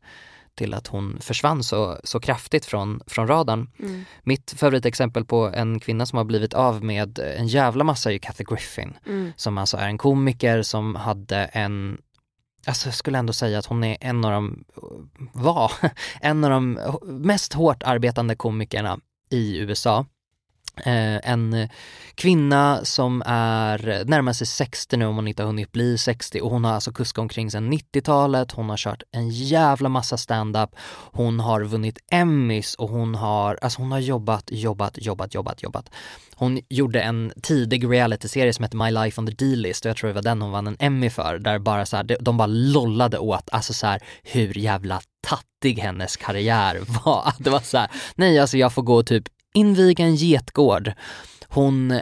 till att hon försvann så, så kraftigt från, från radarn. Mm. Mitt favoritexempel på en kvinna som har blivit av med en jävla massa är ju Kathy Griffin Mm. som alltså är en komiker som hade en alltså jag skulle ändå säga att hon är en av de, var, en av de mest hårt arbetande komikerna i USA. Eh, en kvinna som är närmar sig 60 nu om hon inte har hunnit bli 60 och hon har alltså kuskat omkring sedan 90-talet, hon har kört en jävla massa stand-up, hon har vunnit Emmys och hon har, alltså hon har jobbat, jobbat, jobbat, jobbat, jobbat. Hon gjorde en tidig realityserie som hette My Life on the D-list. Och jag tror det var den hon vann en Emmy för, där bara så här, de bara lollade åt, alltså så här, hur jävla tattig hennes karriär var. Det var så här, nej alltså jag får gå typ inviga en getgård. Hon, eh,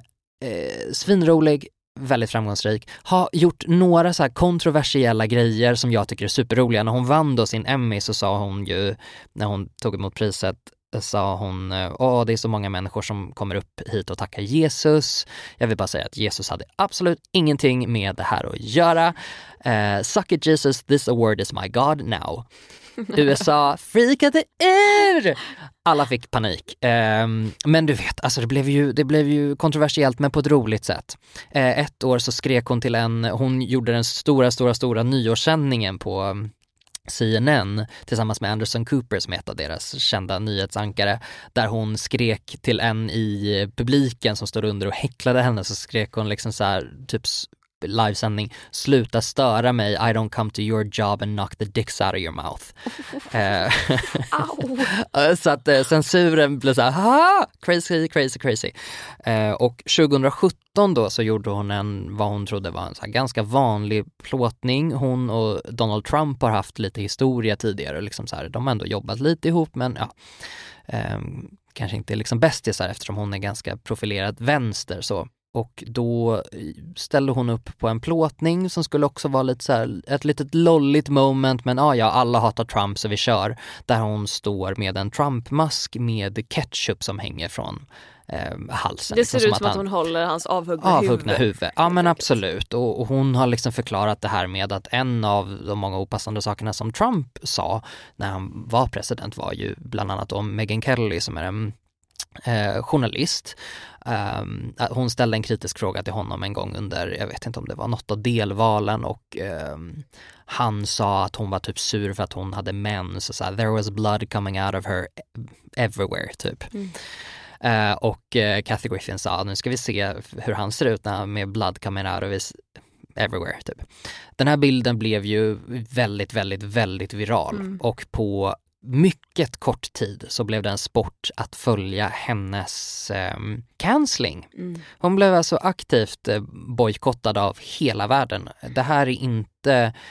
svinrolig, väldigt framgångsrik, har gjort några så kontroversiella grejer som jag tycker är superroliga. När hon vann då sin Emmy så sa hon ju, när hon tog emot priset, sa hon, eh, åh det är så många människor som kommer upp hit och tackar Jesus. Jag vill bara säga att Jesus hade absolut ingenting med det här att göra. Eh, suck it Jesus, this award is my God now. USA freakade ur! Alla fick panik. Ehm, men du vet, alltså det blev, ju, det blev ju kontroversiellt men på ett roligt sätt. Eh, ett år så skrek hon till en, hon gjorde den stora, stora, stora nyårssändningen på mm, CNN tillsammans med Anderson Cooper som är ett av deras kända nyhetsankare där hon skrek till en i publiken som stod under och häcklade henne så skrek hon liksom så här, typ livesändning, sluta störa mig, I don't come to your job and knock the dicks out of your mouth. Eh, så att eh, censuren blev så här, crazy, crazy, crazy. Eh, och 2017 då så gjorde hon en, vad hon trodde var en ganska vanlig plåtning. Hon och Donald Trump har haft lite historia tidigare, liksom så här, de har ändå jobbat lite ihop men ja. Eh, kanske inte liksom bästisar eftersom hon är ganska profilerad vänster så och då ställde hon upp på en plåtning som skulle också vara lite så här, ett litet lolligt moment men ah, ja, alla hatar Trump så vi kör. Där hon står med en Trump-mask med ketchup som hänger från eh, halsen. Det ser liksom, ut som att, han, hon håller hans avhuggna, avhuggna huvud. huvud. Ja men absolut och, och, hon har liksom förklarat det här med att en av de många opassande sakerna som Trump sa när han var president var ju bland annat om Megyn Kelly som är en eh, journalist. Um, hon ställde en kritisk fråga till honom en gång under, jag vet inte om det var något av delvalen och um, han sa att hon var typ sur för att hon hade mens och så här, there was blood coming out of her everywhere typ. Mm. Uh, och uh, Kathy Griffin sa, nu ska vi se hur han ser ut när, med blood coming out of his everywhere typ. Den här bilden blev ju väldigt, väldigt, väldigt viral mm. och på mycket kort tid så blev det en sport att följa hennes eh, cancelling. Mm. Hon blev alltså aktivt eh, bojkottad av hela världen. Det här är inte,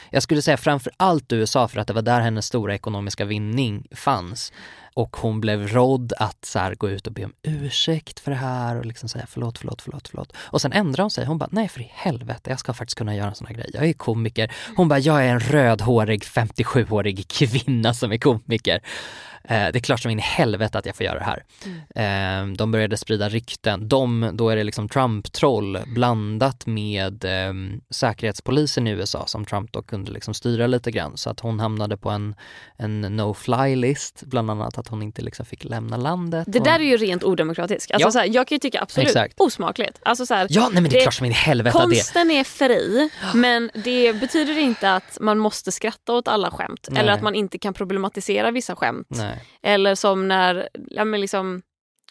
jag skulle säga framför allt USA för att det var där hennes stora ekonomiska vinning fanns och hon blev rådd att så här, gå ut och be om ursäkt för det här och liksom säga förlåt, förlåt, förlåt, förlåt. Och sen ändrade hon sig. Hon bara, nej för i helvete, jag ska faktiskt kunna göra en sån här grej. Jag är komiker. Hon bara, jag är en rödhårig 57-årig kvinna som är komiker. Eh, det är klart som in i helvete att jag får göra det här. Mm. Eh, de började sprida rykten. De, då är det liksom Trump-troll blandat med eh, säkerhetspolisen i USA som Trump då kunde liksom styra lite grann så att hon hamnade på en, en no-fly-list, bland annat att hon inte liksom fick lämna landet. Det där är ju rent odemokratiskt. Alltså, ja. så här, jag kan ju tycka absolut Exakt. osmakligt. Alltså, så här, ja, nej, men det är klart som in i helvete Konsten är fri, men det betyder inte att man måste skratta åt alla skämt nej. eller att man inte kan problematisera vissa skämt. Nej. Eller som när, ja men liksom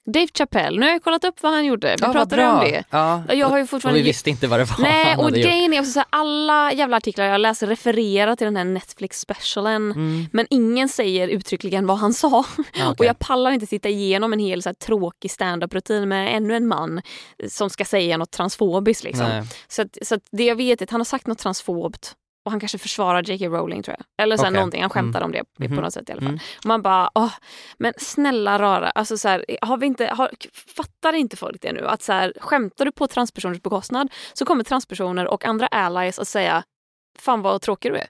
Dave Chappelle, nu har jag kollat upp vad han gjorde. Vi ja, pratade om det. Ja. Jag har ju fortfarande... Och vi visste inte vad det var Nej, och grejen är också så här, alla jävla artiklar jag läser refererar till den här Netflix specialen mm. men ingen säger uttryckligen vad han sa. Okay. Och jag pallar inte sitta igenom en hel så här, tråkig standup-rutin med ännu en man som ska säga något transfobiskt. Liksom. Så, att, så att det jag vet är att han har sagt något transfobt och han kanske försvarar J.K. Rowling tror jag. Eller så okay. någonting, han skämtar mm. om det mm. på något sätt i alla fall. Mm. Och man bara, åh, men snälla rara, alltså så här, har vi inte, har, fattar inte folk det nu? Att så här, skämtar du på transpersoners bekostnad så kommer transpersoner och andra allies att säga, fan vad tråkig du är.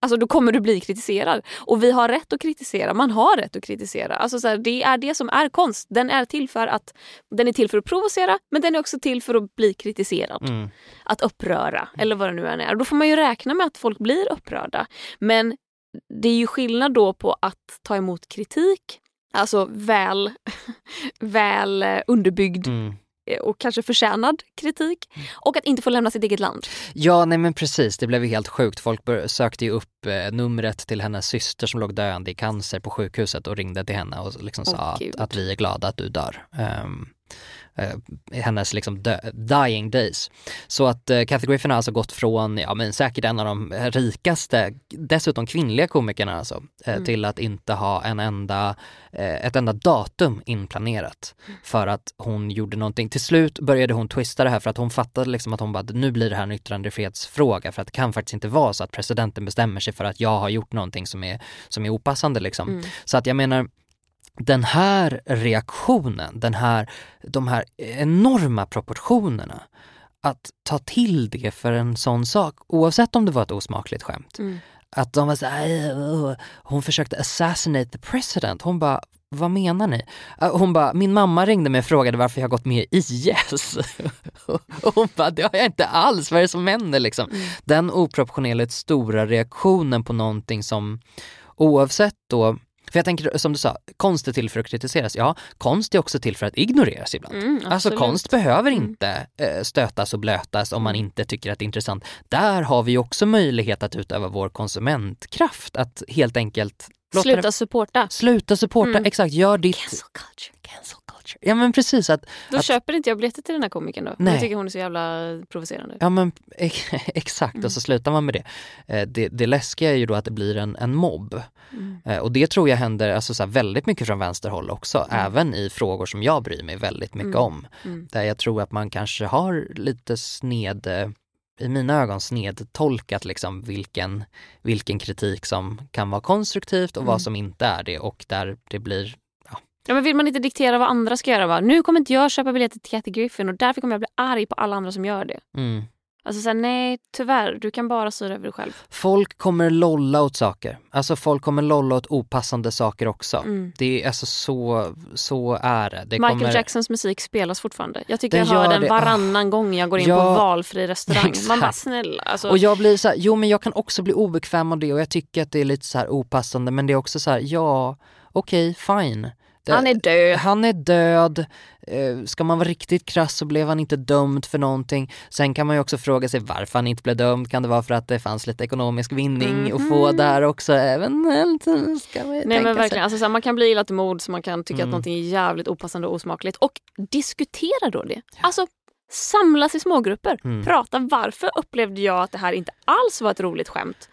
Alltså då kommer du bli kritiserad. Och vi har rätt att kritisera. Man har rätt att kritisera. Alltså så här, det är det som är konst. Den är till för att den är till för att provocera men den är också till för att bli kritiserad. Mm. Att uppröra eller vad det nu än är. Då får man ju räkna med att folk blir upprörda. Men det är ju skillnad då på att ta emot kritik, alltså väl, väl underbyggd mm eh, och kanske förtjänad kritik. Och att inte få lämna sitt eget land. Ja, nej men precis, det blev ju helt sjukt. Folk sökte ju upp eh, numret till hennes syster som låg döende i cancer på sjukhuset och ringde till henne och liksom oh, sa att, att, vi är glada att du dör. Um, eh, hennes liksom dying days. Så att eh, Kathy Griffin har alltså gått från, ja men säkert en av de rikaste, dessutom kvinnliga komikerna alltså, eh, mm. till att inte ha en enda, eh, ett enda datum inplanerat. Mm. För att hon gjorde någonting, till slut började hon twista det här för att hon fattade liksom att hon bara, nu blir det här en yttrandefrihetsfråga för att det kan faktiskt inte vara så att presidenten bestämmer sig för att jag har gjort någonting som är, som är opassande liksom. Mm. Så att jag menar, den här reaktionen, den här, de här enorma proportionerna, att ta till det för en sån sak, oavsett om det var ett osmakligt skämt. Mm. Att de var såhär, hon försökte assassinate the president. Hon bara, vad menar ni? Hon bara, min mamma ringde mig och frågade varför jag gått med i IS. och hon bara, det har jag inte alls, vad är det som händer liksom? Mm. Den oproportionerligt stora reaktionen på någonting som oavsett då för jag tänker som du sa, konst är till för att kritiseras. Ja, konst är också till för att ignoreras ibland. Mm, alltså konst behöver inte eh, stötas och blötas om man inte tycker att det är intressant. Där har vi också möjlighet att utöva vår konsumentkraft, att helt enkelt Sluta det... supporta. Sluta supporta, mm. exakt. Gör ditt... Cancel culture. Culture. Ja men precis. Att, då att... köper inte jag biljetter till den här komikern då. Nej. Jag tycker hon är så jävla provocerande. Ja men exakt, mm. och så slutar man med det. Eh, det. Det läskiga är ju då att det blir en, en mobb. Mm. Eh, och det tror jag händer alltså, så väldigt mycket från vänsterhåll också, mm. även i frågor som jag bryr mig väldigt mycket mm. om. Mm. Där jag tror att man kanske har lite sned eh, i mina ögon snedtolkat liksom vilken, vilken kritik som kan vara konstruktivt och mm. vad som inte är det och där det blir ja. men vill man inte diktera vad andra ska göra? Va? Nu kommer inte jag köpa biljetter till Kathy Griffin och därför kommer jag bli arg på alla andra som gör det. Mm. Alltså såhär, nej tyvärr, du kan bara styra över dig själv. Folk kommer lolla åt saker. Alltså folk kommer lolla åt opassande saker också. Mm. Det är alltså så, så är det. det Michael kommer... Jacksons musik spelas fortfarande. Jag tycker den jag hör den varannan oh. gång jag går in ja. på valfri restaurang. Exakt. Man bara snälla. Alltså... Och jag blir så här, jo men jag kan också bli obekväm av det och jag tycker att det är lite så här opassande men det är också så här, ja okej okay, fine. Han är död. Han är död. Eh, ska man vara riktigt krass så blev han inte dömd för någonting. Sen kan man ju också fråga sig varför han inte blev dömd. Kan det vara för att det fanns lite ekonomisk vinning mm -hmm. att få där också? Eventuellt ska man Nej men verkligen, alltså, så man kan bli illa till mod så man kan tycka mm. att någonting är jävligt opassande och osmakligt. Och diskutera då det. Ja. Alltså samlas i smågrupper. Mm. Prata varför upplevde jag att det här inte alls var ett roligt skämt?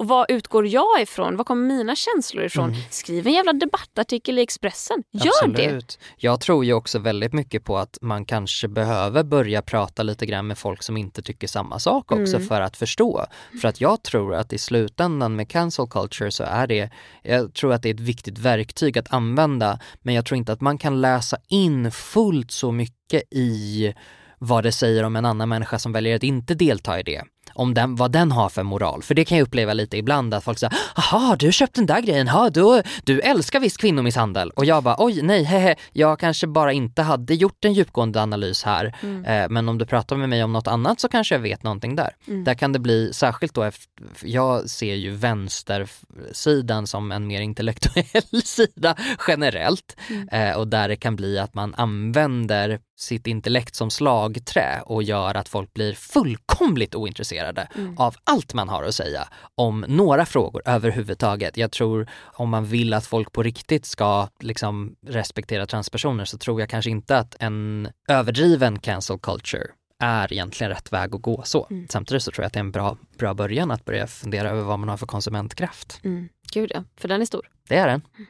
Och vad utgår jag ifrån? Vad kommer mina känslor ifrån? Mm. Skriv en jävla debattartikel i Expressen. Gör Absolut. det! Jag tror ju också väldigt mycket på att man kanske behöver börja prata lite grann med folk som inte tycker samma sak också mm. för att förstå. För att jag tror att i slutändan med cancel culture så är det, jag tror att det är ett viktigt verktyg att använda men jag tror inte att man kan läsa in fullt så mycket i vad det säger om en annan människa som väljer att inte delta i det om den, vad den har för moral. För det kan jag uppleva lite ibland att folk säger “Jaha, du köpt den där grejen, ha, du, du älskar visst kvinnomisshandel” och jag bara “Oj, nej, hehe, jag kanske bara inte hade gjort en djupgående analys här, mm. eh, men om du pratar med mig om något annat så kanske jag vet någonting där”. Mm. Där kan det bli, särskilt då, efter, jag ser ju vänstersidan som en mer intellektuell sida generellt mm. eh, och där det kan bli att man använder sitt intellekt som slagträ och gör att folk blir fullkomligt ointresserade mm. av allt man har att säga om några frågor överhuvudtaget. Jag tror om man vill att folk på riktigt ska liksom respektera transpersoner så tror jag kanske inte att en överdriven cancel culture är egentligen rätt väg att gå så. Mm. Samtidigt så tror jag att det är en bra, bra början att börja fundera över vad man har för konsumentkraft. Mm. Gud ja, för den är stor. Det är den. Mm.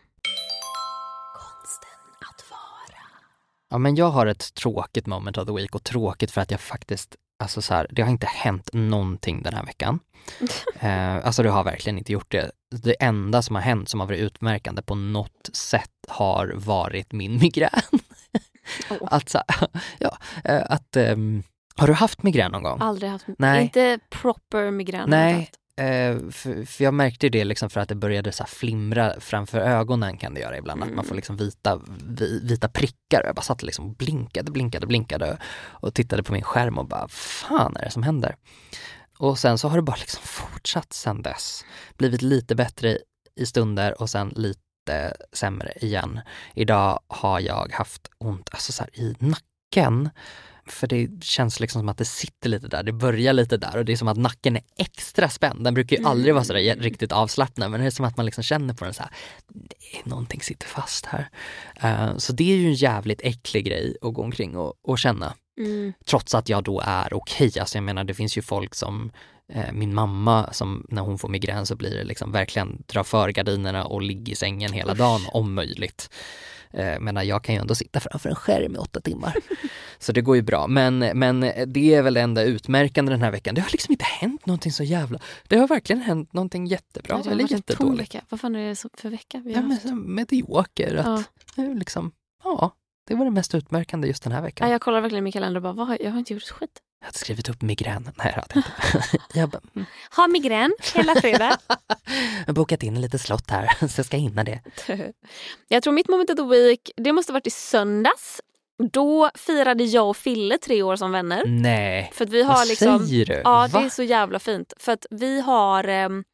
Ja men jag har ett tråkigt moment of the week och tråkigt för att jag faktiskt, alltså så här, det har inte hänt någonting den här veckan. eh, alltså det har verkligen inte gjort det. Det enda som har hänt som har varit utmärkande på något sätt har varit min migrän. oh. Alltså, ja, eh, att um, har du haft migrän någon gång? Aldrig haft, Nej. inte proper migrän. Nej, för, för, jag märkte det liksom för att det började så flimra framför ögonen kan det göra ibland, mm. att man får mm. liksom vita, vita prickar. Jag bara satt liksom och blinkade, blinkade, blinkade och tittade på min skärm och bara, fan är det som händer? Och sen så har det bara liksom fortsatt sen dess. Blivit lite bättre i stunder och sen lite sämre igen. Idag har jag haft ont alltså så i nacken nacken. För det känns liksom som att det sitter lite där, det börjar lite där och det är som att nacken är extra spänd. Den brukar ju aldrig vara sådär riktigt avslappnad men det är som att man liksom känner på den så här, någonting sitter fast här. Uh, så det är ju en jävligt äcklig grej att gå omkring och, och känna. Mm. Trots att jag då är okej. Okay. Alltså jag menar det finns ju folk som eh, min mamma som när hon får migrän så blir det liksom verkligen dra för gardinerna och ligga i sängen hela dagen om möjligt. Eh, men jag kan ju ändå sitta framför en skärm i åtta timmar. så det går ju bra. Men, men det är väl det enda utmärkande den här veckan. Det har liksom inte hänt någonting så jävla... Det har verkligen hänt någonting jättebra Ja, det har eller jättedåligt. vecka. Vad fan är det så- för vecka vi Ja, har men, haft? medioker. Att, Ja. liksom, ja, det var det mest utmärkande just den här veckan. Ja, jag kollar verkligen i min kalender och bara, vad har, jag har inte gjort ett skit. Jag hade skrivit upp migrän. Nej, jag hade inte. jag bara, mm, Har migrän hela fredag. jag har bokat in lite slott här, så jag ska hinna det. jag tror mitt moment of the week, det måste ha varit i söndags. Då firade jag och Fille tre år som vänner. Nej, För att vi har vad liksom... säger du? Ja, det Va? är så jävla fint. För att vi har... ehm,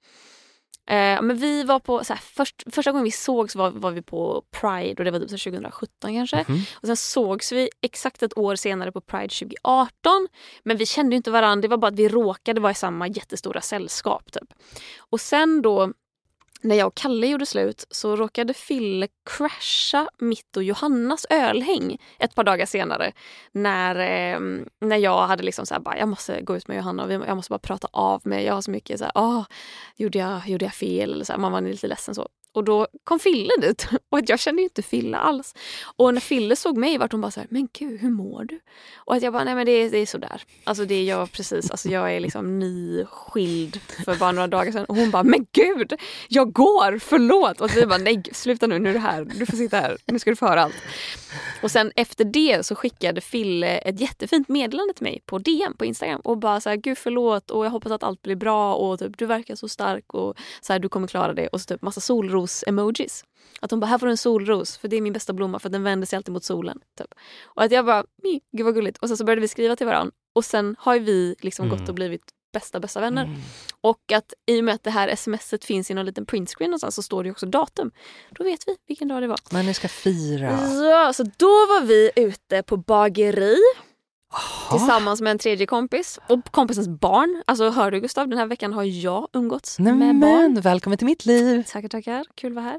eh, men vi var på, så här, först, första gången vi sågs var, var vi på Pride och det var typ så 2017 kanske. Mhm. Och sen sågs vi exakt ett år senare på Pride 2018. Men vi kände inte varandra, det var bara att vi råkade vara i samma jättestora sällskap. Typ. Och sen då när jag och Kalle gjorde slut så råkade Fille crasha mitt och Johannas ölhäng ett par dagar senare. När, eh, när jag hade liksom så här, bara, jag måste gå ut med Johanna och jag måste bara prata av mig. Jag har så mycket så här, "Åh, gjorde, jag, gjorde jag fel? Eller så här, man var lite ledsen så. Och då kom Fille dit och att jag kände ju inte Fille alls. Och när Fille såg mig vart hon bara så här, men gud hur mår du? Och att jag bara, nej men det, är- det är sådär. Alltså det är jag precis, alltså jag är liksom nyskild för bara några dagar sedan. Och hon bara, men gud, jag går, förlåt. Och vi bara, nej sluta nu, nu är du här, du får sitta här, nu ska du få höra allt. Och sen efter det så skickade Fille ett jättefint meddelande till mig på DM på Instagram och bara så här, gud förlåt och jag hoppas att allt blir bra och typ, du verkar så stark och så här, du kommer klara det. Och så typ massa solros-emojis. Att hon bara, här får du en solros för det är min bästa blomma för den vänder sig alltid mot solen. Typ. Och att jag bara, "Mi, gud vad gulligt. Och sen så började vi skriva till varandra och sen har vi liksom Mm. gått och blivit bästa bästa vänner. Och att i och med att det här smset finns i någon liten printscreen någonstans så står det också datum. Då vet vi vilken dag det var. Men ni ska fira. Ja, så då var vi ute på bageri tillsammans med en tredje kompis och kompisens barn. Alltså hör du Gustav, den här veckan har jag umgåtts Nej, med barn. men välkommen till mitt liv. Tackar, tackar. Kul att vara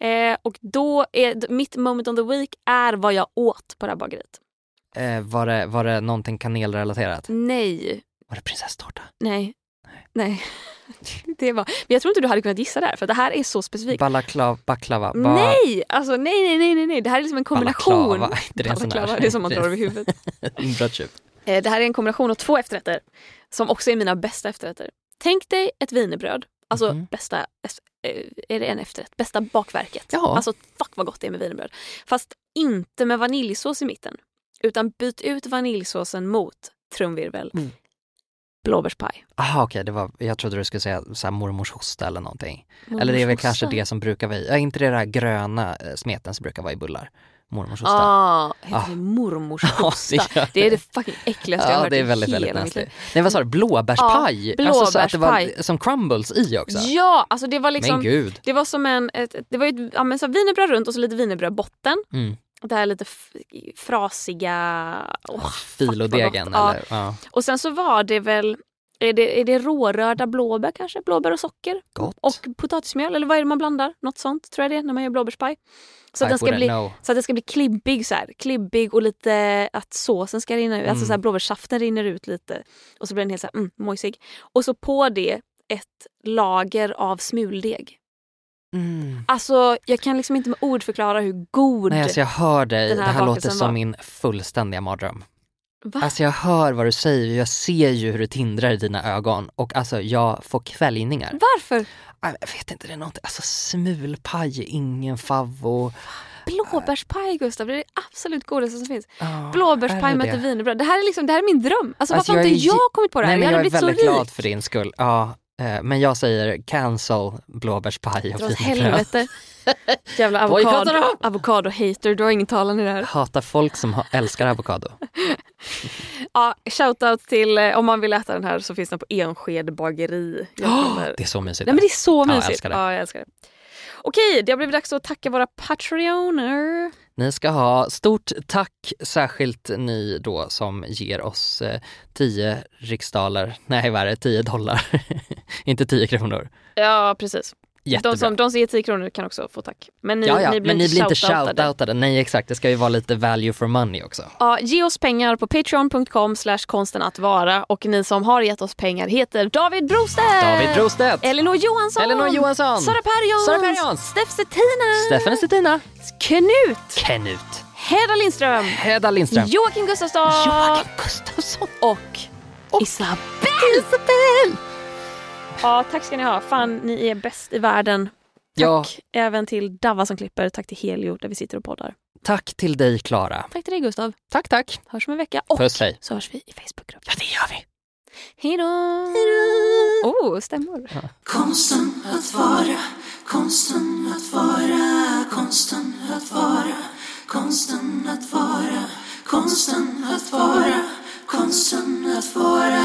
här. Eh, och då är mitt moment of the week är vad jag åt på det här bageriet. Eh, var, det, var det någonting kanelrelaterat? Nej, Var det prinsesstårta? nej, nej. Det var, men jag tror inte du hade kunnat gissa det här för det här är så specifikt. Balaklava? Baklava? Ba- Nej! Alltså nej, nej, nej, nej. Det här är liksom en kombination. Balaklava, inte det där- Balaklava, det är som man drar över huvudet. Eh, Det här är en kombination av två efterrätter som också är mina bästa efterrätter. Tänk dig ett wienerbröd. Alltså Mhm. bästa, eh, är det en efterrätt? Bästa bakverket. Ja. Alltså fuck vad gott det är med wienerbröd. Fast inte med vaniljsås i mitten. Utan byt ut vaniljsåsen mot trumvirvel. Mm. Blåbärspaj. Aha, okej, det var, jag trodde du skulle säga så mormors hosta eller någonting. Eller det är väl kanske det som brukar vara i, ja, inte det där gröna eh, smeten som brukar vara i bullar? Mormors hosta. Ah, heter Ah. det mormors Ja, hosta? det gör det är det fucking äckligaste jag har Ja, hört det är väldigt, hela väldigt mitt liv. Nej vad sa du, blåbärspaj? Ja, Alltså så att det var blåbärspaj. som crumbles i också? Ja, alltså det var liksom... Men gud. Det var som en, ett, det var ju ett ja, men så här wienerbröd runt och så lite wienerbröd botten. Mm. Det här lite frasiga... åh, Filodegen eller? Ja. Och sen så var det väl, är det, är det rårörda blåbär kanske? Blåbär och socker? Gott. Och potatismjöl eller vad är det man blandar? Något sånt tror jag det är när man gör blåbärspaj. Så att, den ska bli, know. så att den ska bli klibbig så här. Klibbig och lite att såsen ska rinna ut. Alltså Mm. så här, blåbärssaften rinner ut lite. Och så blir den helt så här, mm, mojsig. Och så på det ett lager av smuldeg. Mm. Alltså jag kan liksom inte med ord förklara hur god... Nej alltså jag hör dig, den det här här låter som var. min fullständiga mardröm. Va? Alltså jag hör vad du säger, jag ser ju hur det tindrar i dina ögon och alltså jag får kväljningar. Varför? Jag vet inte, det är något, alltså smulpaj är ingen favvo. Blåbärspaj Gustav, det är det absolut godaste som finns. Är Blåbärspaj med ett wienerbröd. Det här är, liksom, det här är min dröm. Alltså, Alltså, varför har jag inte jag kommit på det här? Nej men jag, hade är väldigt glad för din skull. Ja, men jag säger cancel blåbärspaj och Dra åt helvete. Jävla avokado, avokado-hater, du har ingen talan i det här. Hatar folk som älskar avokado. Ja, shoutout till, eh, om man vill äta den här så finns den på Enskede bageri. Kommer- Det är så mysigt. Nej men det är så Ja, jag mysigt. älskar det. Ja, jag älskar det. Okej, det har blivit dags att tacka våra Patreoner. Ni ska ha stort tack, särskilt ni då som ger oss eh, 10 riksdaler, nej vad är det, 10 dollar, inte 10 kronor. Ja, precis. Jättebra. De som, de som ger 10 kronor kan också få tack. Men ni, ja, ja, ni blir men ni blir inte shoutoutade. shoutoutade. Nej exakt, det ska ju vara lite value for money också. Ja, ge oss pengar på patreon.com slash konsten att vara. Och ni som har gett oss pengar heter David Brostedt, David Brostedt, Elinor Johansson, Elinor Johansson, Sara Perjons, Sara Perjons, Steff Settina, Stefan Stettina, Knut, Knut, Hedda Lindström, Hedda Lindström, Joakim Gustafsson. Joakim Gustafsson. Och, Isabelle. Isabel. Ja, tack ska ni ha. Fan, ni är bäst i världen. Tack Ja. även till Davva som klipper. Tack till Helio där vi sitter och poddar. Tack till dig Klara. Tack till dig Gustav. Tack tack. Hörs om en vecka. Och Puss hej. så hörs vi i Facebookgruppen. Ja det gör vi. Hej då! Oh, stämmor. Konsten att vara, konsten att vara, konsten att vara, konsten att vara, konsten att vara, konsten att vara.